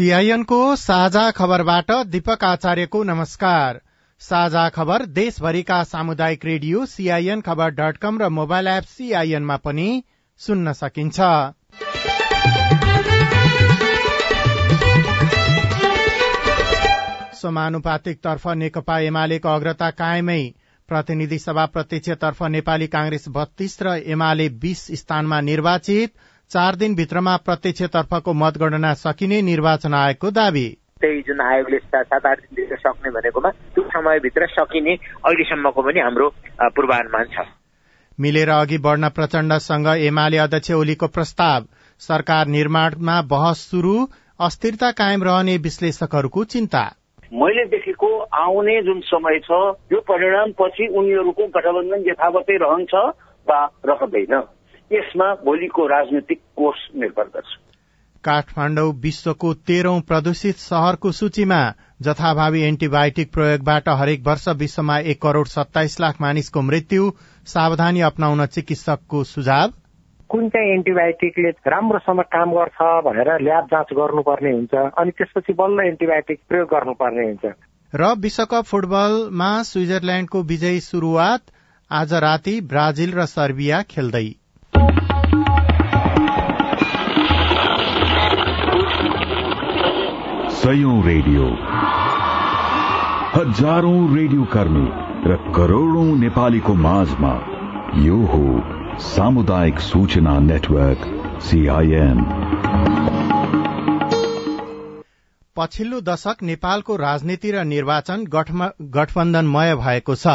सीआईएनको साझा खबरबाट दीपक आचार्यको नमस्कार। साझा खबर देशभरिका सामुदायिक रेडियो सीआईएन खबर डट कम र मोबाइल एप सीआईएनमा पनि सुन्न सकिन्छ। समानुपातिक तर्फ नेकपा एमालेको अग्रता कायमै। प्रतिनिधि सभा प्रत्यक्षतर्फ नेपाली कांग्रेस बत्तीस र एमाले बीस स्थानमा निर्वाचित। चार दिनभित्रमा प्रत्यक्षतर्फको मतगणना सकिने निर्वाचन आयोगको दावी। त्यही जुन आयोगले सात आठ दिनभित्र सक्ने भनेकोमा त्यो समयभित्र सकिने अहिलेसम्मको पनि हाम्रो पूर्वानुमान छ। मिलेर अघि बढ्न प्रचण्डसँग एमाले अध्यक्ष ओलीको प्रस्ताव सरकार निर्माणमा बहस शुरू अस्थिरता कायम रहने विश्लेषकहरूको चिन्ता। मैले देखेको आउने जुन समय छ यो परिणामपछि उनीहरूको गठबन्धन यथावतै रहन्छ वा रहँदैन। यसमा भोलिको राजनीतिक कोर्स निर्भर गर्छ। काठमाडौँ विश्वको तेह्रौं प्रदूषित शहरको सूचीमा जथाभावी एन्टिबायोटिक प्रयोगबाट हरेक वर्ष विश्वमा एक करोड़ सत्ताइस लाख मानिसको मृत्यु सावधानी अप्नाउन चिकित्सकको सुझाव? कुन चाहिँ एन्टिबायोटिकले राम्रोसँग काम गर्छ भनेर ल्याब जाँच गर्नुपर्ने हुन्छ अनि त्यसपछि बल्ल एन्टिबायोटिक प्रयोग गर्नुपर्ने हुन्छ। र विश्वकप फुटबलमा स्विजरल्याण्डको विजयी शुरूआत आज राति ब्राजिल र सर्बिया खेल्दै। सयौं रेडियो। हजारौं रेडियो कर्मी र करोड़ौं नेपालीको माझमा यो हो सामुदायिक सूचना नेटवर्क सीआईएन पछिल्लो दशक नेपालको राजनीति र निर्वाचन गठबन्धनमय भएको छ।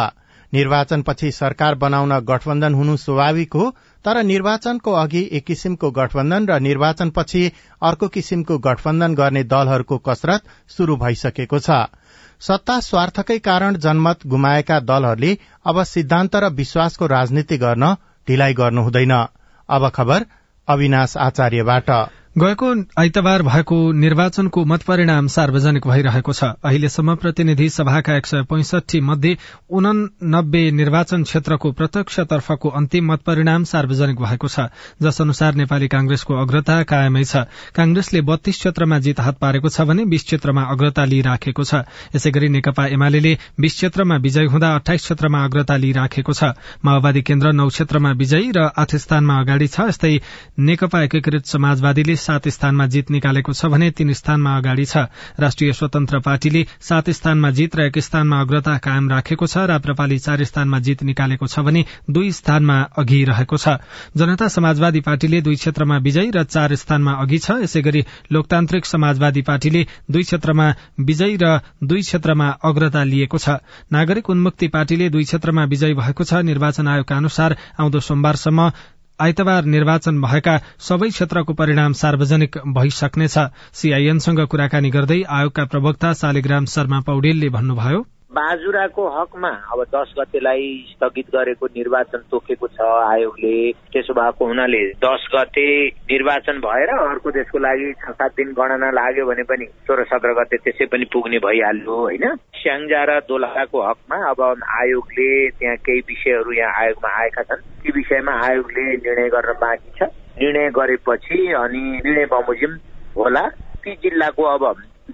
निर्वाचनपछि सरकार बनाउन गठबन्धन हुनु स्वाभाविक हो तर निर्वाचनको अघि एक किसिमको गठबन्धन र निर्वाचनपछि अर्को किसिमको गठबन्धन गर्ने दलहरूको कसरत शुरू भइसकेको छ। सत्ता स्वार्थकै कारण जनमत गुमाएका दलहरूले अब सिद्धान्त र विश्वासको राजनीति गर्न ढिलाइ गर्नु हुँदैन गएको आइतबार भएको निर्वाचनको मतपरिणाम सार्वजनिक भइरहेको छ। अहिलेसम्म प्रतिनिधि सभाका एक सय पैंसठी मध्ये उननब्बे निर्वाचन क्षेत्रको प्रत्यक्षतर्फको अन्तिम मतपरिणाम सार्वजनिक भएको छ। जस अनुसार नेपाली कांग्रेसको अग्रता कायमै छ। कांग्रेसले बत्तीस क्षेत्रमा जित हात पारेको छ भने बीस क्षेत्रमा अग्रता लिइराखेको छ। यसै गरी नेकपा एमाले बीस क्षेत्रमा विजय हुँदा अठाइस क्षेत्रमा अग्रता लिइराखेको छ। माओवादी केन्द्र नौ क्षेत्रमा विजयी र आठ स्थानमा अगाडि छ। यस्तै नेकपा एकीकृत समाजवादीले सात स्थानमा जित निकालेको छ भने तीन स्थानमा अगाडि छ। राष्ट्रिय स्वतन्त्र पार्टीले सात स्थानमा जित र एक स्थानमा अग्रता कायम राखेको छ राप्रपाले चार स्थानमा जित निकालेको छ भने दुई स्थानमा अघि रहेको छ। जनता समाजवादी पार्टीले दुई क्षेत्रमा विजयी र चार स्थानमा अघि छ। यसै गरी लोकतान्त्रिक समाजवादी पार्टीले दुई क्षेत्रमा विजयी र दुई क्षेत्रमा अग्रता लिएको छ। नागरिक उन्मुक्ति पार्टीले दुई क्षेत्रमा विजयी भएको छ। निर्वाचन आयोगका अनुसार आउँदो सोमबारसम्म आइतबार निर्वाचन भएका सबै क्षेत्रको परिणाम सार्वजनिक भइसक्नेछ। सीआईएनसँग कुराकानी गर्दै आयोगका प्रवक्ता शालिग्राम शर्मा पौडेलले भन्नुभयो बाजुराको हकमा अब दस गतेलाई स्थगित गरेको निर्वाचन तोकेको छ आयोगले त्यसो भएको हुनाले दस गते निर्वाचन भएर अर्को देशको लागि छ सात दिन गणना लाग्यो भने पनि सोह्र सत्र गते त्यसै पनि पुग्ने भइहाल्यो होइन? स्याङ्जा र दोलखाको हकमा अब आयोगले त्यहाँ केही विषयहरू यहाँ आयोगमा आएका छन्। ती विषयमा आयोगले निर्णय गर्न बाँकी छ। निर्णय गरेपछि अनि निर्णय बमोजिम होला। ती जिल्लाको अब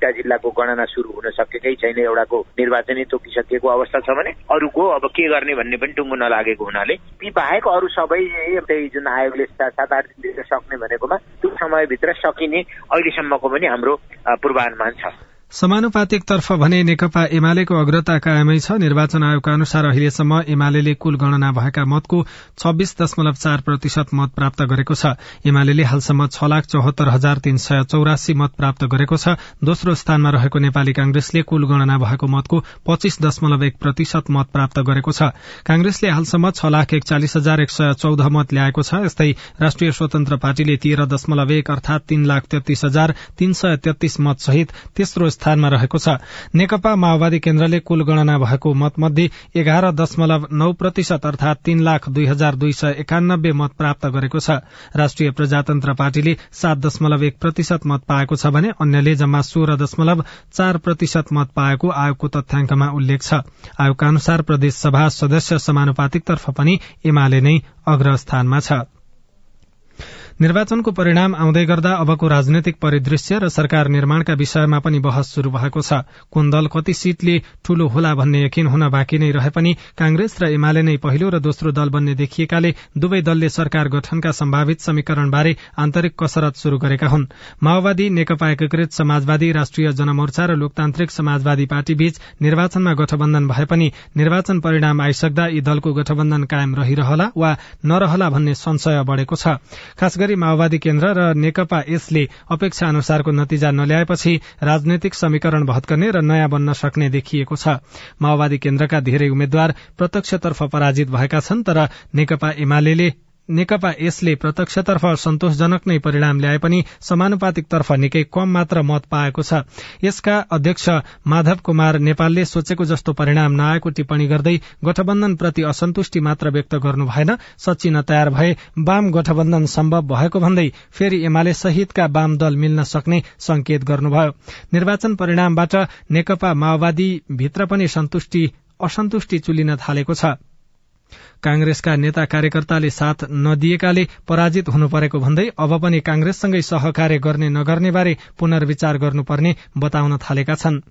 दुईटा जिल्लाको गणना सुरु हुन सकेकै छैन एउटाको निर्वाचनै तोकिसकिएको अवस्था छ भने अरूको अब के गर्ने भन्ने पनि टुङ्गो नलागेको हुनाले ती बाहेक अरू सबै त्यही जुन आयोगले सात आठ दिनभित्र सक्ने भनेकोमा त्यो समयभित्र सकिने अहिलेसम्मको पनि हाम्रो पूर्वानुमान छ। समानुपातिक तर्फ भने नेकपा एमालेको अग्रता कायमै छ। निर्वाचन आयोगका अनुसार अहिलेसम्म एमाले कुल गणना भएका मतको छब्बीस दशमलव चार प्रतिशत मत प्राप्त गरेको छ। एमाले हालसम्म छ लाख चौहत्तर हजार तीन सय चौरासी मत प्राप्त गरेको छ। दोस्रो स्थानमा रहेको नेपाली कांग्रेसले कुल गणना भएको मतको पच्चीस दशमलव एक प्रतिशत मत प्राप्त गरेको छ। कांग्रेसले हालसम्म छ लाख एकचालिस हजार एक सय चौध मत ल्याएको छ। यस्तै राष्ट्रिय स्वतन्त्र पार्टीले तेह्र दशमलव एक अर्थात तीन लाख तेत्तीस हजार तीन सय तेत्तीस मत सहित तेस्रो स्थानमा रहेको छ। नेकपा माओवादी केन्द्रले कुल गणना भएको मतमध्ये एघार दशमलव नौ प्रतिशत अर्थात तीन लाख दुई हजार दुई सय एकानब्बे मत प्राप्त गरेको छ। राष्ट्रिय प्रजातन्त्र पार्टीले सात दशमलव एक प्रतिशत मत पाएको छ भने अन्यले जम्मा सोह्र दशमलव चार प्रतिशत मत पाएको आयोगको तथ्याङ्कमा उल्लेख छ। आयोगका अनुसार प्रदेशसभा सदस्य समानुपातिकतर्फ पनि एमाले नै अग्रस्थानमा छ। निर्वाचनको परिणाम आउँदै गर्दा अबको राजनैतिक परिदृश्य र सरकार निर्माणका विषयमा पनि बहस शुरू भएको छ। कुन दल कति सीटले ठूलो होला भन्ने यकिन हुन बाँकी नै रहे पनि कांग्रेस र एमाले नै पहिलो र दोस्रो दल बन्ने देखिएकाले दुवै दलले सरकार गठनका सम्भावित समीकरणबारे आन्तरिक कसरत शुरू गरेका हुन्। माओवादी नेकपा एकीकृत समाजवादी राष्ट्रिय जनमोर्चा र लोकतान्त्रिक समाजवादी पार्टी बीच निर्वाचनमा गठबन्धन भए पनि निर्वाचन परिणाम आइसक्दा यी दलको गठबन्धन कायम रहिरहला वा नरहला भन्ने संशय बढ़ेको छ। माओवादी केन्द्र र नेकपा यसले अपेक्षा अनुसारको नतिजा नल्याएपछि राजनैतिक समीकरण भत्कने र नयाँ बन्न सक्ने देखिएको छ। माओवादी केन्द्रका धेरै उम्मेद्वार प्रत्यक्षतर्फ पराजित भएका छन् तर नेकपा एमाले नेकपा यसले प्रत्यक्षतर्फ सन्तोषजनक नै परिणाम ल्याए पनि समानुपातिक तर्फ निकै कम मात्र मत पाएको छ। यसका अध्यक्ष माधव कुमार नेपालले सोचेको जस्तो परिणाम नआएको टिप्पणी गर्दै गठबन्धनप्रति असन्तुष्टि मात्र व्यक्त गर्नु भएन सचिन तयार भए वाम गठबन्धन सम्भव भएको भन्दै फेरि एमाले सहितका वाम दल मिल्न सक्ने संकेत गर्नुभयो। निर्वाचन परिणामबाट नेकपा माओवादी भित्र पनि असन्तुष्टि चुलिन थालेको छ। कांग्रेसका नेता कार्यकर्ताले साथ नदिएकाले पराजित हुनु परेको भन्दै अब पनि कांग्रेससँगै सहकार्य गर्ने नगर्ने बारे पुनर्विचार गर्नुपर्ने बताउन थालेका छनृ।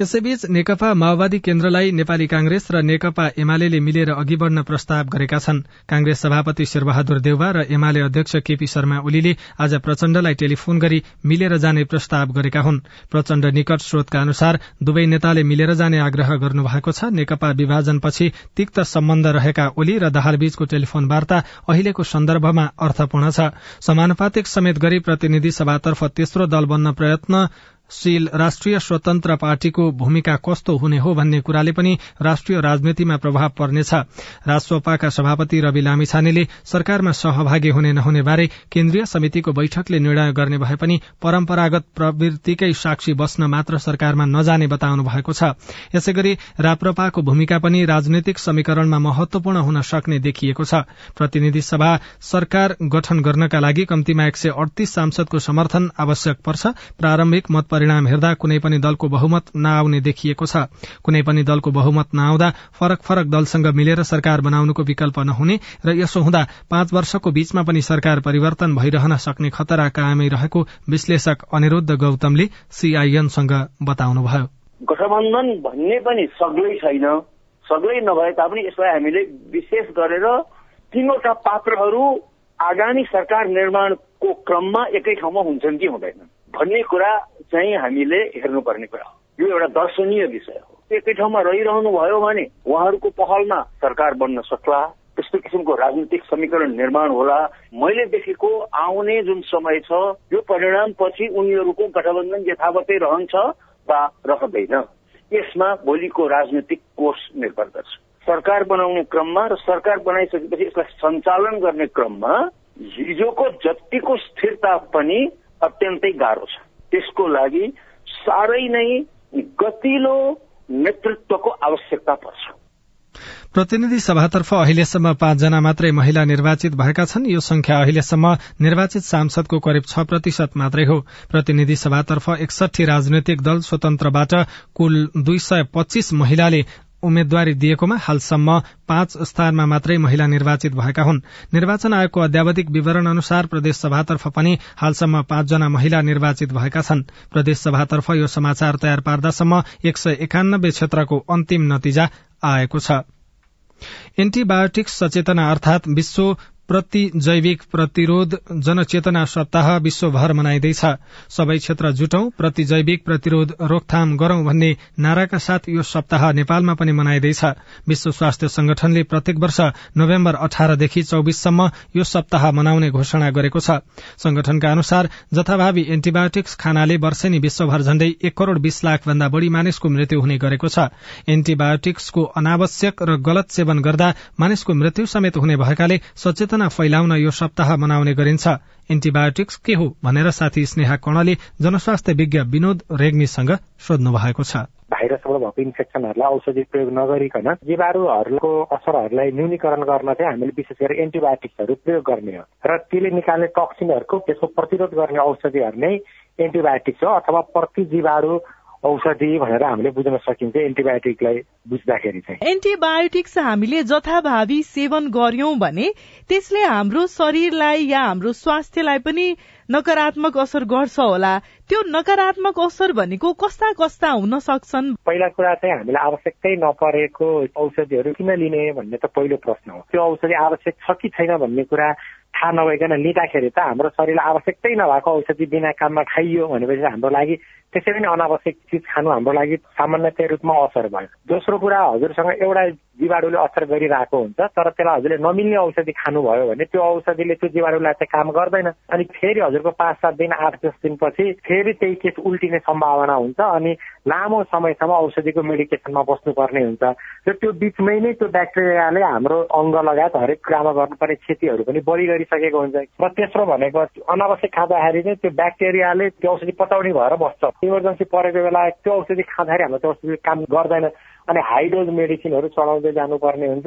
यसैबीच नेकपा माओवादी केन्द्रलाई नेपाली कांग्रेस र नेकपा एमाले मिलेर अघि बढ़न प्रस्ताव गरेका छन्। कांग्रेस सभापति शेरबहादुर देउवा र एमाले अध्यक्ष केपी शर्मा ओलीले आज प्रचण्डलाई टेलिफोन गरी मिलेर जाने प्रस्ताव गरेका हुन्। प्रचण्ड निकट स्रोतका अनुसार दुवै नेताले मिलेर जाने आग्रह गर्नुभएको छ। नेकपा विभाजनपछि तिक्त सम्बन्ध रहेका ओली र दाहालबीचको टेलिफोन वार्ता अहिलेको सन्दर्भमा अर्थपूर्ण छ। समानुपातिक समेत गरी प्रतिनिधि सभातर्फ तेस्रो दल बन्न प्रयत्न शील राष्ट्रिय स्वतन्त्र पार्टीको भूमिका कस्तो हुने हो भन्ने कुराले पनि राष्ट्रिय राजनीतिमा प्रभाव पर्नेछ। राजसपाका सभापति रवि लामिछानेले सरकारमा सहभागी हुने नहुने बारे केन्द्रीय समितिको बैठकले निर्णय गर्ने भए पनि परम्परागत प्रवृत्तिकै साक्षी बस्न मात्र सरकारमा नजाने बताउनु भएको छ। यसै गरी राप्रपाको भूमिका पनि राजनैतिक समीकरणमा महत्वपूर्ण हुन सक्ने देखिएको छ। प्रतिनिधि सभा सरकार गठन गर्नका लागि कम्तीमा एक सांसदको समर्थन आवश्यक पर्छ। प्रारम्भिक मत परिणाम हेर्दा कुनै पनि दलको बहुमत नआउने देखिएको छ। कुनै पनि दलको बहुमत नआउँदा फरक फरक दलसँग मिलेर सरकार बनाउनुको विकल्प नहुने र यसो हुँदा पाँच वर्षको बीचमा पनि सरकार परिवर्तन भइरहन सक्ने खतरा कायमै रहेको विश्लेषक अनिरूद्ध गौतमले सीआईएनसँग बताउनुभयो। गठबन्धन भन्ने पनि सग्लै छैन। सग्लै नभए तापनि यसलाई हामीले विशेष गरेर तीनवटा पात्रहरू आगामी सरकार निर्माणको क्रममा एकै ठाउँमा हुन्छन् कि हुँदैनन् भन्ने कुरा चाहिँ हामीले हेर्नुपर्ने कुरा हो। यो एउटा दर्शनीय विषय हो। एकै ठाउँमा रहिरहनु भयो भने उहाँहरूको पहलमा सरकार बन्न सक्ला त्यस्तो किसिमको राजनीतिक समीकरण निर्माण होला। मैले देखेको आउने जुन समय छ यो परिणाम पछि उनीहरूको गठबन्धन यथावतै रहन्छ वा रहँदैन। यसमा भोलिको राजनीतिक कोर्स निर्भर गर्छ। सरकार बनाउने क्रममा र सरकार बनाइसकेपछि यसलाई सञ्चालन गर्ने क्रममा हिजोको जतिको स्थिरता पनि अत्यन्तै गाह्रो छ। त्यसको लागि साह्रै नै गतिलो नेतृत्वको आवश्यकता पर्छ। प्रतिनिधि सभातर्फ अहिलेसम्म पाँचजना मात्रै महिला निर्वाचित भएका छन्। यो संख्या अहिलेसम्म निर्वाचित सांसदको करिब छ प्रतिशत मात्रै हो। प्रतिनिधि सभातर्फ एकसठी राजनैतिक दल स्वतन्त्रबाट कुल दुई सय पच्चीस महिलाले उम्मेद्वारी दिएकोमा हालसम्म पाँच स्थानमा मात्रै महिला निर्वाचित भएका हुन्। निर्वाचन आयोगको अध्यावधिक विवरण अनुसार प्रदेश सभातर्फ पनि हालसम्म पाँचजना महिला निर्वाचित भएका छन्। प्रदेश सभातर्फ यो समाचार तयार पार्दासम्म एक सय एकानब्बे क्षेत्रको अन्तिम नतिजा आएको छ। एन्टीबायोटिक्स सचेतना अर्थात विश्व प्रति जैविक प्रतिरोध जनचेतना सप्ताह विश्वभर मनाइँदैछ। सबै क्षेत्र जुटौं प्रति जैविक प्रतिरोध रोकथाम गरौं भन्ने नाराका साथ यो सप्ताह नेपालमा पनि मनाइँदैछ। विश्व स्वास्थ्य संगठनले प्रत्येक वर्ष नोभेम्बर अठारदेखि चौविससम्म यो सप्ताह मनाउने घोषणा गरेको छ। संगठनका अनुसार जथाभावी एन्टिबायोटिक्स खानाले वर्षेनी विश्वभर झण्डै एक करोड़ बीस लाख भन्दा बढ़ी मानिसको मृत्यु हुने गरेको छ। एन्टिबायोटिक्सको अनावश्यक र गलत सेवन गर्दा मानिसको मृत्यु समेत हुने भएकाले सचेतना चेतना फैलाउन यो सप्ताह मनाउने गरिन्छ। एन्टिबायोटिक्स के हो भनेर साथी स्नेहा कर्णले जनस्वास्थ्य विज्ञ विनोद रेग्मीसँग सोध्नु भएको छ। भाइरसबाट भएको इन्फेक्सनहरूलाई औषधि प्रयोग नगरिकन जीवाणुहरूको असरहरूलाई न्यूनीकरण गर्न चाहिँ हामीले विशेष गरी एन्टिबायोटिक्सहरू प्रयोग गर्ने हो। र त्यसले निकाल्ने टक्सिनहरूको त्यसको प्रतिरोध गर्ने औषधिहरू नै एन्टिबायोटिक्स हो अथवा प्रति जीवाणु औषधि भनेर हामीले बुझ्न सकिन्छ एन्टिबायोटिकलाई बुझ्दाखेरि चाहिँ। एन्टिबायोटिक्स हामीले जथाभावी सेवन गर्यौं भने त्यसले हाम्रो शरीरलाई या हाम्रो स्वास्थ्यलाई पनि नकारात्मक असर गर्छ होला। त्यो नकारात्मक असर भनेको कस्ता कस्ता हुन सक्छन्? पहिला कुरा चाहिँ हामीलाई आवश्यकै नपरेको औषधिहरू किन लिने भन्ने त पहिलो प्रश्न हो। त्यो औषधि आवश्यक छ कि छैन भन्ने कुरा थाहा नभइकन लिँदाखेरि त हाम्रो शरीरलाई आवश्यकतै नभएको औषधि बिना काममा खाइयो भनेपछि हाम्रो लागि त्यसै पनि अनावश्यक चिज खानु हाम्रो लागि सामान्यतया रूपमा असर भयो। दोस्रो कुरा हजुरसँग एउटा जीवाणुले असर गरिरहेको हुन्छ तर त्यसलाई हजुरले नमिल्ने औषधि खानुभयो भने त्यो औषधिले त्यो जीवाणुलाई चाहिँ काम गर्दैन। अनि फेरि हजुरको पाँच सात दिन आठ दस दिनपछि फेरि त्यही केस उल्टिने सम्भावना हुन्छ अनि लामो समयसम्म औषधिको मेडिकेसनमा बस्नुपर्ने हुन्छ। र त्यो बिचमै नै त्यो ब्याक्टेरियाले हाम्रो अङ्ग लगायत हरेक कुरामा गर्नुपर्ने क्षतिहरू पनि बढी गरिसकेको हुन्छ। र तेस्रो भनेको अनावश्यक खाँदाखेरि चाहिँ त्यो ब्याक्टेरियाले त्यो औषधि पचाउने भएर बस्छ। इमर्जेन्सी परेको बेला त्यो औषधि खाँदाखेरि हाम्रो त्यो औषधि काम गर्दैन। अनि हाई डोज मेडिसिनहरू चलाउँदै जानुपर्ने हुन्छ।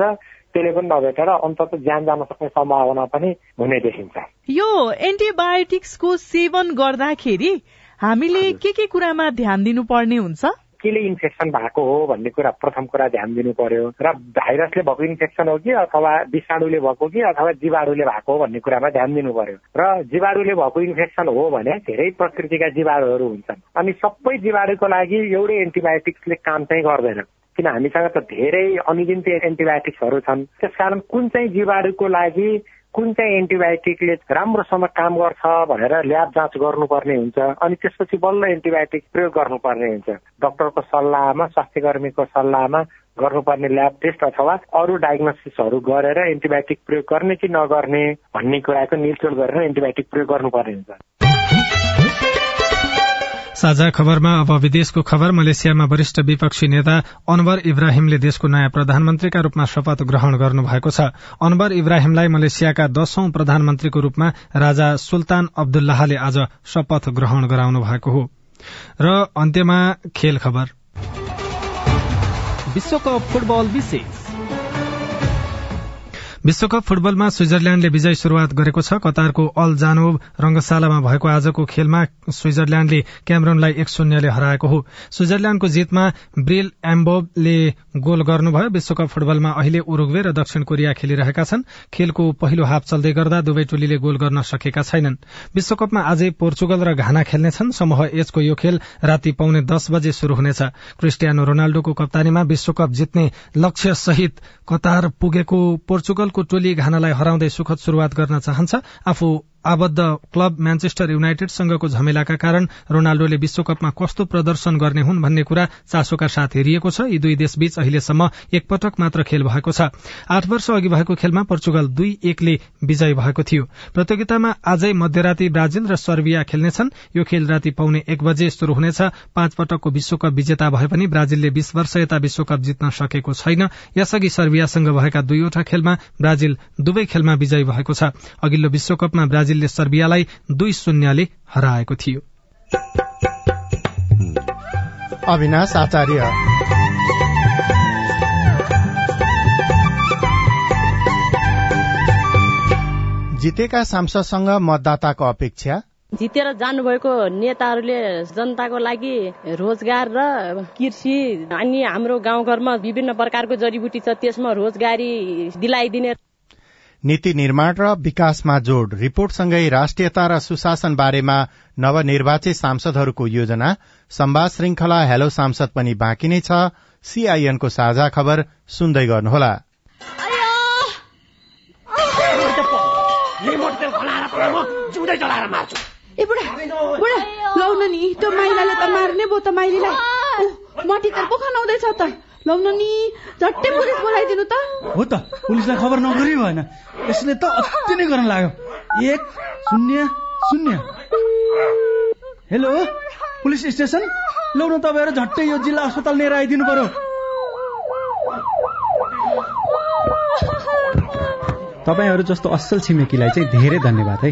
त्यसले पनि नभेटेर अन्तत ज्यान जान सक्ने सम्भावना पनि हुने देखिन्छ। यो एन्टिबायोटिक्सको सेवन गर्दाखेरि हामीले के के कुरामा ध्यान दिनुपर्ने हुन्छ? केले इन्फेक्सन भएको हो भन्ने कुरा प्रथम कुरा ध्यान दिनु पर्यो र भाइरसले भएको इन्फेक्सन हो कि अथवा विषाणुले भएको कि अथवा जीवाणुले भएको हो भन्ने कुरामा ध्यान दिनु पर्यो र जीवाणुले भएको इन्फेक्सन हो भने धेरै प्रकृतिका जीवाणुहरू हुन्छन्। अनि सबै जीवाणुको लागि एउटै एन्टिबायोटिक्सले काम चाहिँ गर्दैन। किन हामीसँग त धेरै अनिगिन्ती एन्टिबायोटिक्सहरू छन्। त्यसकारण कुन चाहिँ जीवाणुको लागि कुन चाहिँ एन्टिबायोटिकले राम्रोसँग काम गर्छ भनेर ल्याब जाँच गर्नुपर्ने हुन्छ अनि त्यसपछि बल्ल एन्टिबायोटिक प्रयोग गर्नुपर्ने हुन्छ। डक्टरको सल्लाहमा स्वास्थ्य कर्मीको सल्लाहमा गर्नुपर्ने ल्याब टेस्ट अथवा अरू डायग्नोसिसहरू गरेर एन्टिबायोटिक प्रयोग गर्ने कि नगर्ने भन्ने कुराको निचोड गरेर एन्टिबायोटिक प्रयोग गर्नुपर्ने हुन्छ। साझा खबरमा अब विदेशको खबर मलेसियामा वरिष्ठ विपक्षी नेता अनवर इब्राहिमले देशको नयाँ प्रधानमन्त्रीका रूपमा शपथ ग्रहण गर्नुभएको छ। अनवर इब्राहिमलाई मलेसियाका दशौं प्रधानमन्त्रीको रूपमा राजा सुल्तान अब्दुल्लाहले आज शपथ ग्रहण गराउनु भएको हो। र अन्त्यमा खेल खबर। विश्वकप फुटबल विशेष। विश्वकप फुटबलमा स्विजरल्याण्डले विजय शुरूआत गरेको छ। कतारको अल जानोब रंगशालामा भएको आजको खेलमा स्विजरल्याण्डले क्यामरूनलाई एक शून्यले हराएको हो। स्विजरल्याण्डको जितमा ब्रिल एम्बोबले गोल गर्नुभयो। विश्वकप फुटबलमा अहिले उरुग्वे र दक्षिण कोरिया खेलिरहेका छन्। खेलको पहिलो हाफ चल्दै गर्दा दुवै टोलीले गोल गर्न सकेका छैनन्। विश्वकपमा आजै पोर्चुगल र घाना खेल्नेछन् समूह एचको यो खेल राति पाउने दस बजे शुरू हुनेछ। क्रिस्टियानो रोनाल्डोको कप्तानीमा विश्वकप जित्ने लक्ष्य सहित कतार पुगेको पोर्चुगल को टोली घानालाई हराउँदै सुखद शुरूआत गर्न चाहन्छ। आफू आबद्ध क्लब म्यान्चेस्टर युनाइटेडसँगको झमेलाका कारण रोनाल्डोले विश्वकपमा कस्तो प्रदर्शन गर्ने हुन् भन्ने कुरा चासोका साथ हेरिएको छ। यी दुई देशबीच अहिलेसम्म एकपटक मात्र खेल भएको छ। आठ वर्ष अघि भएको खेलमा पोर्चुगल दुई एकले विजय भएको थियो। प्रतियोगितामा आजै मध्यराती ब्राजिल र सर्बिया खेल्नेछन्। यो खेल राति पाउने एक बजे शुरू हुनेछ। पाँच पटकको विश्वकप विजेता भए पनि ब्राजिलले बीस वर्ष यता विश्वकप जित्न सकेको छैन। यसअघि सर्बियासँग भएका दुईवटा खेलमा ब्राजिल दुवै खेलमा विजयी भएको छ। अघिल्लो विश्वकपमा ब्राजिलले सर्बियालाई दुई शून्यले हराएको थियो। अविनाश आचार्य। जितेका सांसदसँग मतदाताको अपेक्षा? जितेर जानुभएको नेताहरूले जनताको लागि रोजगार र कृषि अनि हाम्रो गाउँघरमा विभिन्न प्रकारको जडीबुटी छ त्यसमा रोजगारी दिलाइदिने नीति निर्माण र विकासमा जोड़। रिपोर्टसँगै राष्ट्रियता र सुशासन बारेमा नवनिर्वाचित सांसदहरूको योजना संवाद श्रृंखला हेलो सांसद पनि बाँकी नै छ। सीआईएनको साझा खबर सुन्दै गर्नुहोला। जिउँदै जलाएर मार्छु ए बुढा बुढा लौन नि माइलाले त मार्ने त माइलीलाई। मटी त पो खनाउँदैछ त। लौन नि। झट्टै पुलिस बोलाइदिनु त। हो त पुलिसलाई खबर नगरी भएन। यसले त अति नै गर्न लाग्यो। एक शून्य शून्य। Hello police station? न तपाईँहरू झट्टै यो जिल्ला अस्पताल लिएर आइदिनु पर्यो। तपाईँहरू जस्तो असल छिमेकीलाई चाहिँ धेरै धन्यवाद है।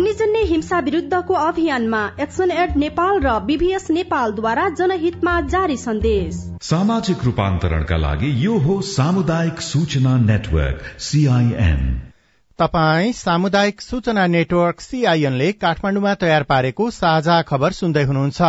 अग्निजन्य हिंसा विरूद्धको अभियानमा एक्सन एड नेपाल र बीभीएस नेपालद्वारा जनहितमा जारी सन्देश। सामाजिक रूपान्तरणका लागि यो हो सामुदायिक सूचना नेटवर्क सीआईएन तपाई सामुदायिक सूचना नेटवर्क सीआईएनले काठमाडौँमा तयार पारेको साझा खबर सुन्दै हुनुहुन्छ।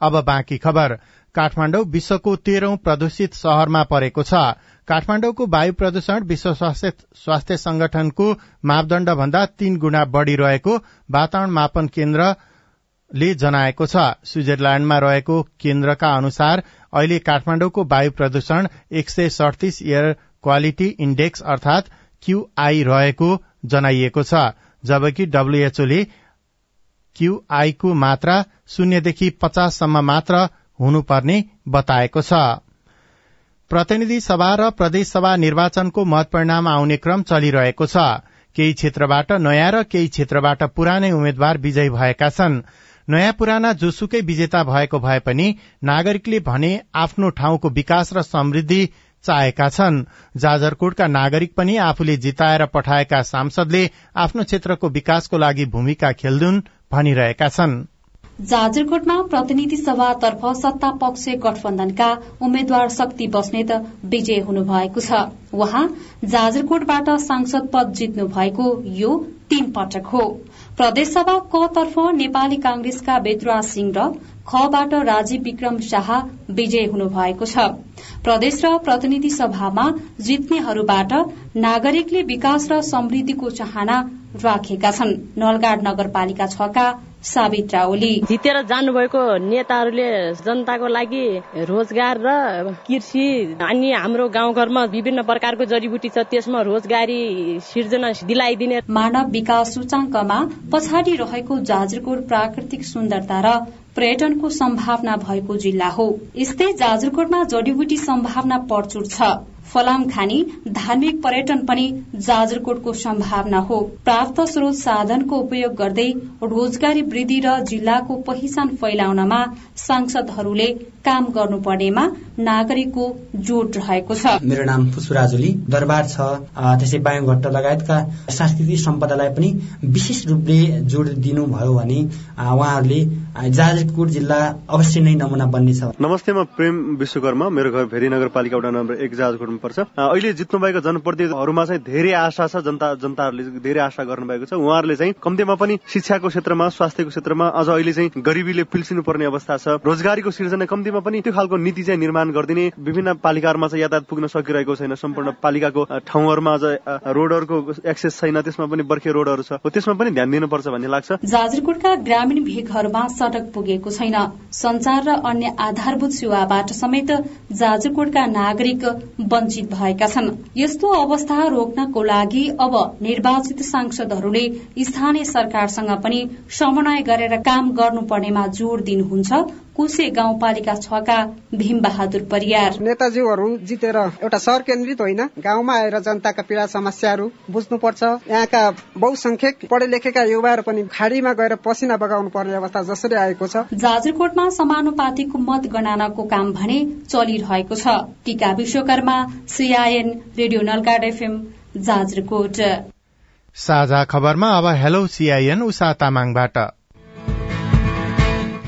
अब बाँकी खबर। काठमाडौँ विश्वको तेह्रौं प्रदूषित शहरमा परेको छ। काठमाडौँको वायु प्रदूषण विश्व स्वास्थ्य संगठनको मापदण्ड भन्दा तीन गुणा बढ़ी रहेको वातावरण मापन केन्द्रले जनाएको छ। स्विजरल्याण्डमा रहेको केन्द्रका अनुसार अहिले काठमाडौँको वायु प्रदूषण एक सय सड़तिस एयर क्वालिटी इण्डेक्स अर्थात क्यूआई रहेको जनाइएको छ जबकि डब्ल्यूएचओले क्यूआईको मात्रा शून्यदेखि पचाससम्म मात्र हुनुपर्ने बताएको छ। प्रतिनिधि सभा र प्रदेश सभा निर्वाचनको मतपरिणाम आउने क्रम चलिरहेको छ। केही क्षेत्रबाट नयाँ र केही क्षेत्रबाट पुरानै उम्मेद्वार विजयी भएका छन्। नयाँ पुराना जोसुकै विजेता भएको भए पनि नागरिकले भने आफ्नो ठाउँको विकास र समृद्धि चाहेका छन्। जाजरकोटका नागरिक पनि आफूले जिताएर पठाएका सांसदले आफ्नो क्षेत्रको विकासको लागि भूमिका खेल्दुन् भनिरहेका छनृ। जाजरकोटमा प्रतिनिधि सभातर्फ सत्ता पक्ष गठबन्धनका उम्मेद्वार शक्ति बस्नेत विजय हुनुभएको छ। उहाँ जाजरकोटबाट सांसद पद जित्नु भएको यो तीन पटक हो। प्रदेशसभा क तर्फ नेपाली कांग्रेसका बेतुवा सिंह र खबाट राजीव विक्रम शाह विजय हुनुभएको छ। प्रदेश र प्रतिनिधि सभामा जित्नेहरूबाट नागरिकले विकास र समृद्धिको चाहना राखेका छन्। नलगाड नगरपालिका छका साबित्रा ओली जितेर जानुभएको नेताहरूले जनताको लागि रोजगार र कृषि अनि हाम्रो गाउँघरमा विभिन्न प्रकारको जडीबुटी छ त्यसमा रोजगारी सिर्जना दिलाइदिने। मानव विकास सूचाङ्कमा पछाडि रहेको जाजरकोट प्राकृतिक सुन्दरता र पर्यटनको सम्भावना भएको जिल्ला हो। यस्तै जाजरकोटमा जडीबुटी सम्भावना प्रचुर छ। फलाम खानी धार्मिक पर्यटन पनि जाजरकोटको सम्भावना हो। प्राप्त स्रोत साधनको उपयोग गर्दै रोजगारी वृद्धि र जिल्लाको पहिचान फैलाउनमा सांसदहरूले काम गर्नुपर्नेमा नागरिकको जोड रहेको छ। मेरो नाम पुष्पराज ओली दरबार छ त्यसै बायोघट्ट लगायतका सांस्कृतिक सम्पदालाई पनि विशेष रूपले जोड दिनुभयो भने उहाँहरूले जाजरकोट जिल्ला अवश्य नै नमुना बन्नेछ नमस्ते म प्रेम विश्वकर्मा। मेरो घर भेरी नगरपालिका वडा नम्बर एक जाजरकोटमा पर्छ। अहिले जित्नुभएका जनप्रतिनिधिहरूमा चाहिँ धेरै आशा छ। जनता जनताहरूले धेरै आशा गर्नुभएको छ। उहाँहरूले चाहिँ कम्तीमा पनि शिक्षाको क्षेत्रमा स्वास्थ्यको क्षेत्रमा अझ अहिले चाहिँ गरिबीले पिल्सिनु पर्ने अवस्था छ। रोजगारीको सिर्जना कम्तीमा पनि त्यो खालको नीति चाहिँ निर्माण गरिदिने विभिन्न पालिकाहरूमा चाहिँ यातायात पुग्न सकिरहेको छैन। सम्पूर्ण पालिकाको ठाउँहरूमा अझ रोडहरूको एक्सेस छैन। त्यसमा पनि बर्खे रोडहरू छ। त्यसमा पनि ध्यान दिनुपर्छ भन्ने लाग्छ। जाजरकोटका ग्रामीण भेगहरूमा सड़क पुगेको छैन। संचार र अन्य आधारभूत सेवाबाट समेत जाजरकोटका नागरिक वञ्चित भएका छन्। यस्तो अवस्था रोक्नको लागि अब निर्वाचित सांसदहरूले स्थानीय सरकारसँग पनि समन्वय गरेर काम गर्नुपर्नेमा जोड़ दिनुहुन्छ। कुसे गाउँपालिका छका भीम बहादुर परियार। नेताजीहरू जितेर एउटा सहर केन्द्रित होइन गाउँमा आएर जनताका पीड़ा समस्याहरू बुझ्नुपर्छ। यहाँका बहुसंख्यक पढे लेखेका युवाहरू पनि खाडीमा गएर पसिना बगाउनु पर्ने अवस्था जसरी आएको छ। जाजरकोटमा समानुपातिको मत गणनाको काम भने चलिरहेको छ। Tika Bishwakarma CIN radio Nalgad FM Jajarkot. साझा खबरमा अब हेलो सीआईएन उषा तामाङबाट।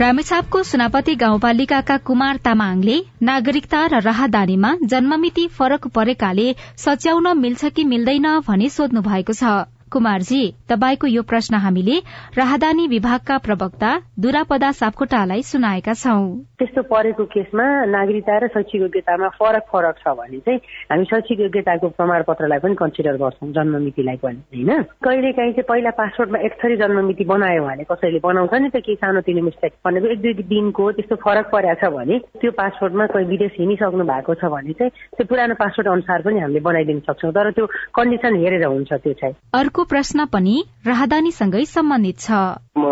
रामेछापको सुनापति गाउँपालिकाका कुमार तामाङले नागरिकता र राहदानीमा जन्ममिति फरक परेकाले सच्याउन मिल्छ कि मिल्दैन भनी सोध्नु भएको छ। कुमारजी तपाईँको यो प्रश्न हामीले राहदानी विभागका प्रवक्ता दुरापदा सापकोटालाई सुनाएका छौं। त्यस्तो परेको केसमा नागरिकता र शैक्षिक योग्यतामा फरक फरक छ भने चाहिँ हामी शैक्षिक योग्यताको प्रमाणपत्रलाई पनि कन्सिडर गर्छौँ जन्ममितिलाई पनि होइन? कहिलेकाहीँ चाहिँ पहिला पासपोर्टमा एक थरी जन्ममिति बनायो भने कसैले बनाउँछ नि त केही सानोतिनो मिस्टेक भनेको एक दुई दिनको त्यस्तो फरक परेको छ भने त्यो पासपोर्टमा कोही विदेश हिँडिसक्नु भएको छ भने चाहिँ त्यो पुरानो पासपोर्ट अनुसार पनि हामीले बनाइदिन सक्छौँ तर त्यो कन्डिसन हेरेर हुन्छ त्यो चाहिँ। अर्को प्रश्न पनि राहदानीसँगै सम्बन्धित छ। म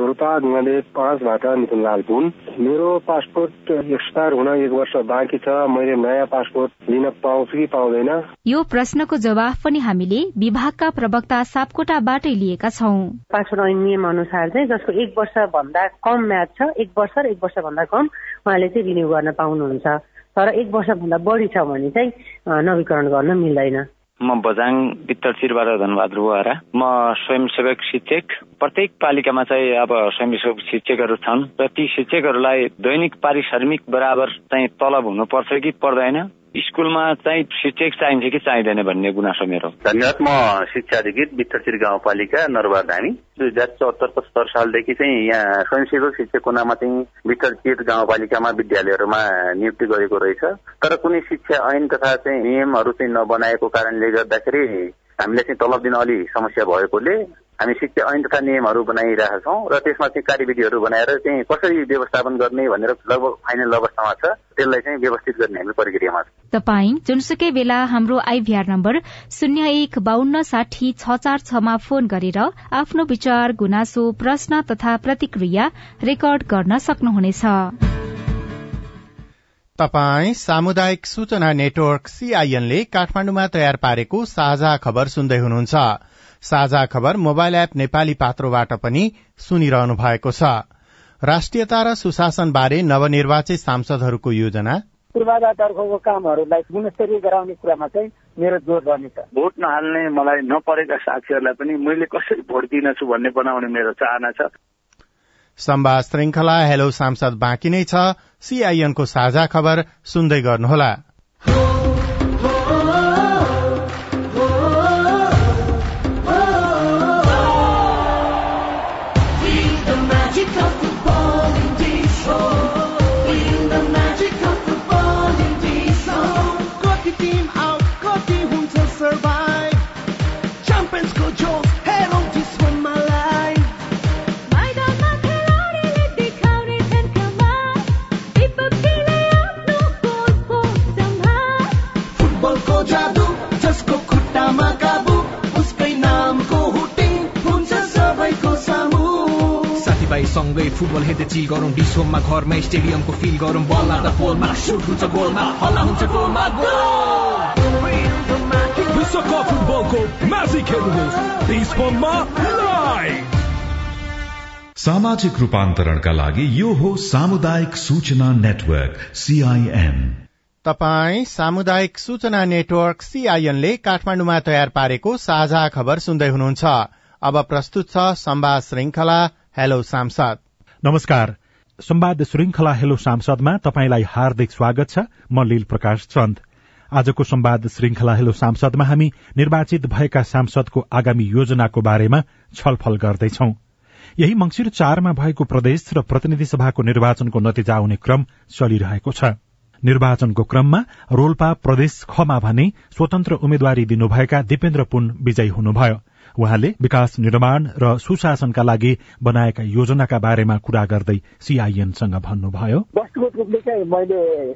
रोल्पा गुवाले पाँचबाट नितिन लाल हुन्। मेरो पासपोर्ट एक्सपायर हुन एक वर्ष बाँकी छ। मैले नयाँ पासपोर्ट लिन पाउँछु कि पाउँदैन? यो प्रश्नको जवाफ पनि हामीले विभागका प्रवक्ता सापकोटाबाटै लिएका छौं। पासपोर्ट ऐन नियम अनुसार चाहिँ जसको एक वर्ष भन्दा कम म्याच छ एक वर्ष र एक वर्ष भन्दा कम उहाँले चाहिँ रिन्यू गर्न पाउनुहुन्छ। तर एक वर्ष भन्दा बढी छ भने चाहिँ नवीकरण गर्न मिल्दैन। म बजाङ भित्तरचिरबाट धनबहादुर बुहारा। म स्वयंसेवक शिक्षक। प्रत्येक पालिकामा चाहिँ अब स्वयंसेवक शिक्षकहरू छन्। र ती शिक्षकहरूलाई दैनिक पारिश्रमिक बराबर चाहिँ तलब हुनुपर्छ कि पर्दैन? स्कुलमा चाहिँ शिक्षक चाहिन्छ कि चाहिँदैन भन्ने गुनासो मेरो। धन्यवाद म शिक्षा अधिकृत बित्तरचिर गाउँपालिका नरबा धामी। दुई हजार चौहत्तर पचहत्तर सालदेखि चाहिँ यहाँ स्वयंसेवक शिक्षकको नाममा चाहिँ बित्तरचिर गाउँपालिकामा विद्यालयहरूमा नियुक्ति गरेको रहेछ। तर कुनै शिक्षा ऐन तथा चाहिँ नियमहरू चाहिँ नबनाएको कारणले गर्दाखेरि हामीले चाहिँ तलब दिन अलि समस्या भएकोले हामी शिक्षा ऐन तथा नियमहरू बनाइरहेका छौँ र त्यसमा चाहिँ कार्यविधिहरू बनाएर चाहिँ कसरी व्यवस्थापन गर्ने भनेर लगभग फाइनल अवस्थामा छ त्यसलाई चाहिँ व्यवस्थित गर्ने हामी प्रक्रियामा छ। तपाई जुनसुकै बेला हाम्रो आइभीआर नम्बर शून्य एक बान्न साठी छ चार छमा फोन गरेर आफ्नो विचार गुनासो प्रश्न तथा प्रतिक्रिया रेकर्ड गर्न सक्नुहुनेछ। तपाई सामुदायिक सूचना नेटवर्क सीआईएनले काठमाण्डुमा तयार पारेको साझा खबर सुन्दै हुनुहुन्छ। साझा खबर मोबाइल एप नेपाली पात्रोबाट पनि सुनिरहनु भएको छ। राष्ट्रियता र सुशासन बारे नवनिर्वाचित सांसदहरूको योजना। पूर्वाधारतर्फको कामहरूलाई गुणस्तरीय गराउने कुरामा चाहिँ मेरो जोर रहनेछ भोट नहाल्ने मलाई नपरेका साथीहरूलाई पनि मैले कसरी भोट दिनेछु भन्ने बनाउने मेरो चाहना छ। संवाद श्रृंखला हेलो सांसद बाँकी नै छ। सीआईएनको साझा खबर सुन्दै गर्नुहोला। सँगै फुटबल हेर्दै चिल गरौँ। डिसोममा घरमा स्टेडियमको फिल गरौँ। बल लाग्दा पोलमा सुट हुन्छ गोलमा हल्ला हुन्छ गोलमा विश्वकप फुटबलको म्याजिक हेर्नुहोस्। डिसोममा लाइभ! सामाजिक रूपान्तरणका लागि यो हो सामुदायिक सूचना नेटवर्क सीआईएन तपाई सामुदायिक सूचना नेटवर्क सीआईएनले काठमाण्डुमा तयार पारेको साझा खबर सुन्दै हुनुहुन्छ। अब प्रस्तुत छ संवाद श्रृंखला हेलो सांसद नमस्कार। संवाद श्रृंखला हेलो सांसदमा तपाईँलाई हार्दिक स्वागत छ। म लील प्रकाश चन्द। आजको संवाद श्रृंखला हेलो सांसदमा हामी निर्वाचित भएका सांसदको आगामी योजनाको बारेमा छलफल गर्दैछौ। यही मंगिर चारमा भएको प्रदेश र प्रतिनिधि सभाको निर्वाचनको नतिजा आउने क्रम चलिरहेको छ। निर्वाचनको क्रममा रोल्पा प्रदेश खमा भने स्वतन्त्र उम्मेद्वारी दिनुभएका दिपेन्द्र पुन विजयी हुनुभयो। उहाँले विकास निर्माण र सुशासनका लागि बनाएका योजनाका बारेमा कुरा गर्दै सीआईएनसँग भन्नुभयो। वस्तुगत रूपले मैले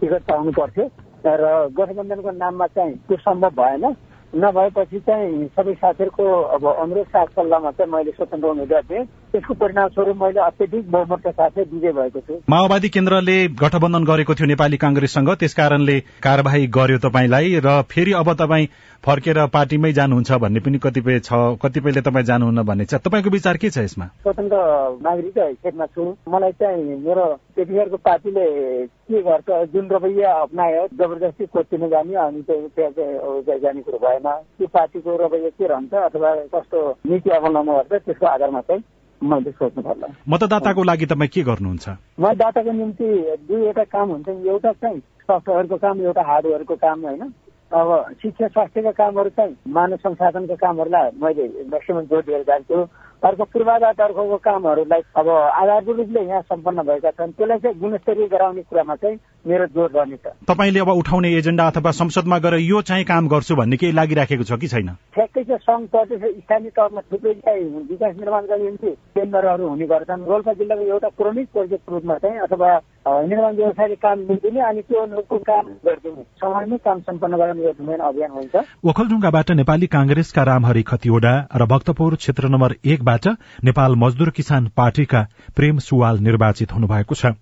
टिकट र गठबन्धनको नाममा चाहिँ त्यो सम्भव भएन। नभएपछि चाहिँ सबै साथीहरूको अब अनुरोध साथ सल्लाहमा चाहिँ मैले स्वतन्त्र उम्मेद्वार दिएँ त्यसको परिणाम स्वरूप मैले अत्यधिक बहुमतका साथै विजय भएको छु। माओवादी केन्द्रले गठबन्धन गरेको थियो नेपाली कांग्रेससँग त्यस कारणले कार्यवाही गर्यो तपाईँलाई र फेरि अब तपाईँ फर्केर पार्टीमै जानुहुन्छ भन्ने पनि कतिपय छ कतिपयले तपाईँ जानुहुन्न भन्ने छ। तपाईँको विचार के छ यसमा? स्वतन्त्र नागरिक हैसियतमा छु। मलाई चाहिँ मेरो त्यतिखेरको पार्टीले के गर्छ जुन रवैया अप्नायो जबरजस्ती कोचिन जाने अनि त्यहाँ जाने कुरो भएन। त्यो पार्टीको रवैया के रहन्छ अथवा कस्तो नीति अवलम्बन गर्छ त्यसको आधारमा चाहिँ मैले सोच्नु पर्ला। मतदाताको लागि तपाईँ के गर्नुहुन्छ? मतदाताको निम्ति दुईवटा काम हुन्छ। एउटा चाहिँ सफ्टवेयरको काम एउटा हार्डवेयरको काम होइन? अब शिक्षा स्वास्थ्यका कामहरू चाहिँ मानव संसाधनको कामहरूलाई मैले म्याक्सिमम जोड दिएर जान्छु। अर्को पूर्वाधार तर्फको कामहरूलाई अब आधारभूत रूपले यहाँ सम्पन्न भएका छन् त्यसलाई चाहिँ गुणस्तरीय गराउने कुरामा चाहिँ मेरो रहने छ तपाईँले अब उठाउने एजेन्डा अथवा संसदमा गएर यो चाहिँ काम गर्छु भन्ने केही लागिराखेको छ कि छैन? ठ्याक्कै चाहिँ सङ्घ प्रदेश स्थानीय तहमा थुप्रै चाहिँ विकास निर्माण गर्ने निम्ति केन्द्रहरू हुने गर्छन्। रोल्पा जिल्लाको एउटा क्रोनिक प्रोजेक्ट रूपमा चाहिँ अथवा निर्माण व्यवसायले काम लिँदिने अनि त्यो अनुरूपको काम गरिदिने। समयमै काम सम्पन्न गराउने यो मेन अभियान हुन्छ। ओखलढुङ्गाबाट नेपाली कांग्रेसका रामहरि खतिवडा र भक्तपुर क्षेत्र नम्बर एकबाट नेपाल मजदूर किसान पार्टीका प्रेम सुवाल निर्वाचित हुनुभएको छ।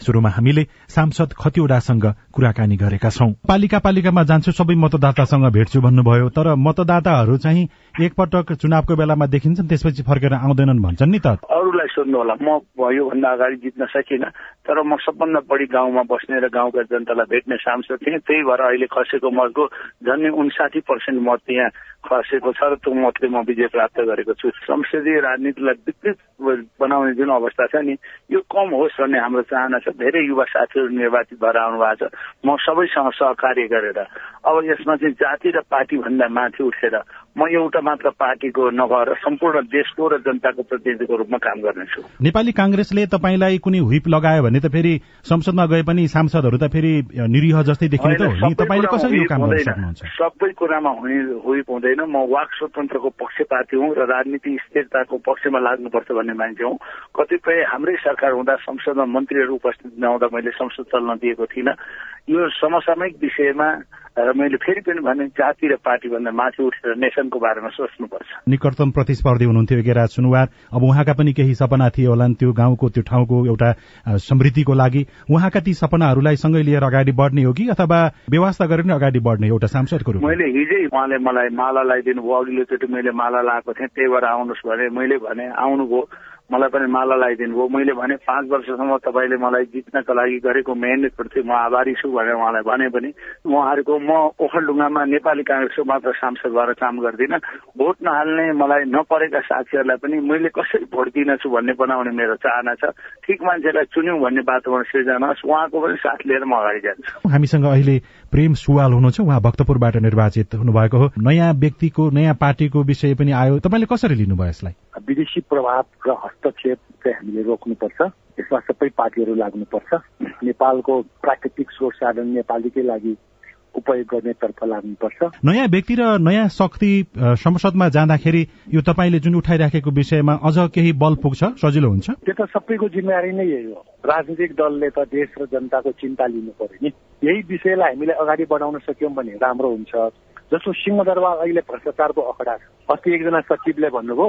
शुरूमा हामीले सांसद खतिवडासँग कुराकानी गरेका छौं। पालिका पालिकामा जान्छु सबै मतदातासँग भेट्छु भन्नुभयो तर मतदाताहरू चाहिँ एकपटक चुनावको बेलामा देखिन्छन् त्यसपछि फर्केर आउँदैनन् भन्छन् नि त। अरूलाई सोध्नु होला म योभन्दा अगाडि जित्न सकिनँ। तर म सबभन्दा बढी गाउँमा बस्ने र गाउँका जनतालाई भेट्ने सांसद थिएँ। त्यही भएर अहिले खसेको मतको झन्डै उन्साठी पर्सेन्ट मत यहाँ खसेको छ र त्यो मतले म विजय प्राप्त गरेको छु। संसदीय राजनीतिलाई विकृत बनाउने जुन अवस्था छ नि यो कम होस् भन्ने हाम्रो चाहना छ। धेरै युवा साथीहरू निर्वाचित भएर आउनु भएको छ। म सबैसँग सहकार्य गरेर अब यसमा चाहिँ जाति र पार्टी भन्दा माथि उठेर म एउटा मात्र पार्टीको नभएर सम्पूर्ण देशको र जनताको प्रतिनिधिको रूपमा काम गर्नेछु। नेपाली कांग्रेसले तपाईँलाई कुनै हुइप लगायो भने त फेरि संसदमा गए पनि सांसदहरू त फेरि निरीह जस्तै देखिने त हो। नि तपाईँले कसरी यो काम गर्न सक्नुहुन्छ? सबै कुरामा हुने हुइप हुँदैन। म वाक स्वतन्त्रको पक्षपाती हुँ र राजनीति स्थिरताको पक्षमा लाग्नुपर्छ भन्ने मान्छे हुँ। कतिपय हाम्रै सरकार हुँदा संसदमा मन्त्रीहरू उपस्थित नहुँदा मैले संसद चल्न दिएको थिइनँ। यो समसामयिक विषयमा र मैले फेरि पनि भने जाति र पार्टी भन्दा माथि उठेर नेसनको बारेमा सोच्नुपर्छ। निकटतम प्रतिस्पर्धी हुनुहुन्थ्यो एघेरा सुनवार। अब उहाँका पनि केही सपना थिए होलान् त्यो गाउँको त्यो ठाउँको एउटा समृद्धिको लागि। उहाँका ती सपनाहरूलाई सँगै लिएर अगाडि बढ्ने हो कि अथवा व्यवस्था गरेर नै अगाडि बढ्ने एउटा सांसदको रूपमा? मैले हिजै उहाँले मलाई माला लगाइदिनु भयो अघिल्लोचोटि मैले माला लगाएको थिएँ त्यही भएर आउनुहोस् भने मैले भने आउनुभयो। मलाई पनि माला लगाइदिनु भयो। मैले भने पाँच वर्षसम्म तपाईँले मलाई जित्नका लागि गरेको मेहनतप्रति म आभारी छु भनेर उहाँलाई भने पनि उहाँहरूको म ओखलढुङ्गामा नेपाली काङ्ग्रेसको मात्र सांसद भएर काम गर्दिनँ। भोट नहाल्ने मलाई नपरेका साथीहरूलाई पनि मैले कसरी भोट दिनेछु भन्ने बनाउने मेरो चाहना छ। ठिक मान्छेलाई चुन्यौँ भन्ने वातावरण सिर्जना होस् उहाँको पनि साथ लिएर म अगाडि जान्छु। हामीसँग अहिले प्रेम सुवाल हुनुहुन्छ उहाँ भक्तपुरबाट निर्वाचित हुनुभएको हो। नयाँ व्यक्तिको नयाँ पार्टीको विषय पनि आयो। तपाईँले कसरी लिनुभयो यसलाई? विदेशी प्रभाव र हस्तक्षेप चाहिँ हामीले रोक्नुपर्छ। यसमा सबै पार्टीहरू लाग्नुपर्छ। नेपालको प्राकृतिक स्रोत साधन नेपालीकै लागि उपयोग गर्नेतर्फ लाग्नुपर्छ नयाँ व्यक्ति र नयाँ शक्ति संसदमा जाँदाखेरि यो तपाईँले जुन उठाइराखेको विषयमा अझ केही बल पुग्छ सजिलो हुन्छ? त्यो त सबैको जिम्मेवारी नै यही हो। राजनीतिक दलले त देश र जनताको चिन्ता लिनु पर्यो नि। यही विषयलाई हामीले अगाडि बढाउन सक्यौँ भने राम्रो हुन्छ। जस्तो सिंहदरबार अहिले भ्रष्टाचारको अखडा छ। अस्ति एकजना सचिवले भन्नुभयो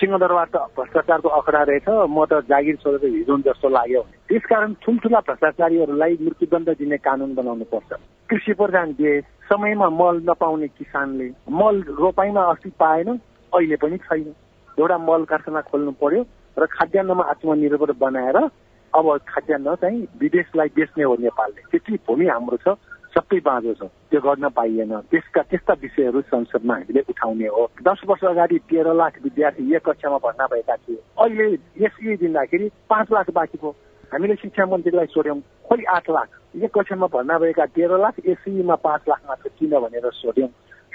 सिंहदरबार त भ्रष्टाचारको अखडा रहेछ म त जागिर छोडेर हिजोन जस्तो लाग्यो त्यसकारण ठुल्ठुला भ्रष्टाचारीहरूलाई मृत्युदण्ड दिने कानून बनाउनु पर्छ कृषि प्रधान देश समयमा मल नपाउने किसानले मल रोपाइमा अस्ति पाएन अहिले पनि छैन। एउटा मल कारखाना खोल्नु पर्यो र खाद्यान्नमा आत्मनिर्भर बनाएर अब खाद्यान्न चाहिँ विदेशलाई बेच्ने हो नेपालले। त्यति भूमि हाम्रो छ सबै बाँझो छ। त्यो गर्न पाइएन। त्यसका त्यस्ता विषयहरू संसदमा हामीले उठाउने हो। दस वर्ष अगाडि तेह्र लाख विद्यार्थी एक कक्षामा भर्ना भएका थिए। अहिले यसले दिँदाखेरि पाँच लाख बाँकी भयो। हामीले शिक्षा मन्त्रीलाई सोध्यौँ खोइ आठ लाख? एक कक्षामा भर्ना भएका तेह्र लाख एससीमा पाँच लाख मात्र किन भनेर सोध्यौँ।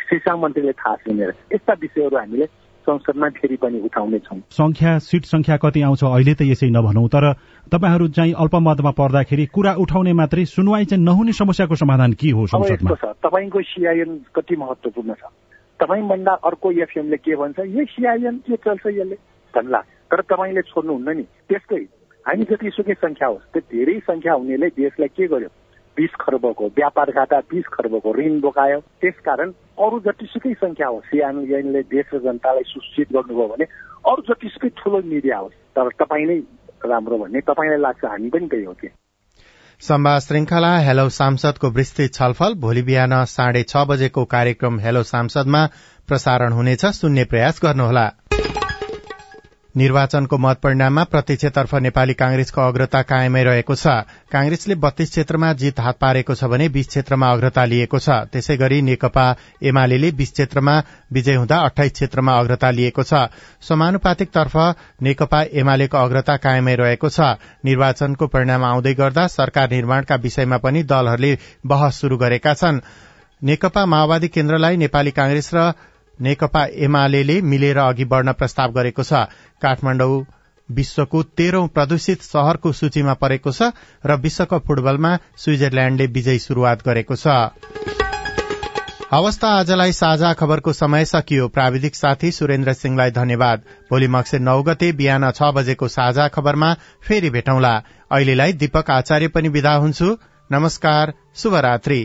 शिक्षा मन्त्रीले थाहा छैन यस्ता विषयहरू हामीले संसदमा फेरि पनि उठाउनेछौँ संख्या सिट संख्या कति आउँछ अहिले त यसै नभनौ तर तपाईँहरू चाहिँ अल्पमतमा पर्दाखेरि कुरा उठाउने मात्रै सुनवाई चाहिँ नहुने समस्याको समाधान के हो संसदमा? तपाईँको सिआइएन कति महत्वपूर्ण छ? तपाईँभन्दा अर्को एफएमले के भन्छ? यो सिआइएन के चल्छ यसले? भन्ला तर तपाईँले छोड्नुहुन्न नि त्यसकै हामी जतिसुकै संख्या होस् त्यो धेरै संख्या हुनेले देशलाई के गर्यो? बिस खर्बको व्यापार खाता बिस खर्बको ऋण बोकायो। त्यसकारण अरू जतिसुकै संख्या होस् सिआइएनले देश र जनतालाई सुसूचित गर्नुभयो भने अरू जतिसुकै ठुलो मिडिया होस् तर तपाईँ नै राम्रो भन्ने तपाईँलाई लाग्छ हामी पनि त्यही हो कि? संवाद श्रृंखला हेलो सांसदको विस्तृत छलफल। भोलि बिहान साढे छ बजेको कार्यक्रम हेलो सांसदमा प्रसारण हुनेछ। सुन्ने प्रयास गर्नुहोला। निर्वाचनको मत परिणाममा प्रत्यक्षतर्फ नेपाली कांग्रेसको अग्रता कायमै रहेको छ। कांग्रेसले बत्तीस क्षेत्रमा जीत हात पारेको छ भने बीस क्षेत्रमा अग्रता लिएको छ। त्यसै गरी नेकपा एमाले बीस क्षेत्रमा विजय हुँदा अठाइस क्षेत्रमा अग्रता लिएको छ। समानुपातिक तर्फ नेकपा एमालेको अग्रता कायमै रहेको छ। निर्वाचनको परिणाम आउँदै गर्दा सरकार निर्माणका विषयमा पनि दलहरूले बहस शुरू गरेका छन्। नेकपा माओवादी केन्द्रलाई नेपाली कांग्रेस र नेकपा एमाले मिलेर अघि बढ़न प्रस्ताव गरेको छ। काठमाडौँ विश्वको तेह्रौं प्रदूषित शहरको सूचीमा परेको छ र विश्वकप फुटबलमा स्विजरल्याण्डले विजयी शुरूआत गरेको छ। अवस्था आजलाई साझा खबरको समय सकियो। प्राविधिक साथी सुरेन्द्र सिंहलाई धन्यवाद। भोलि मक्से नौ गते बिहान छ बजेको साझा खबरमा फेरि भेटौँला। अहिलेलाई दीपक आचार्य पनि विदा हुन्छु। नमस्कार शुभरात्री।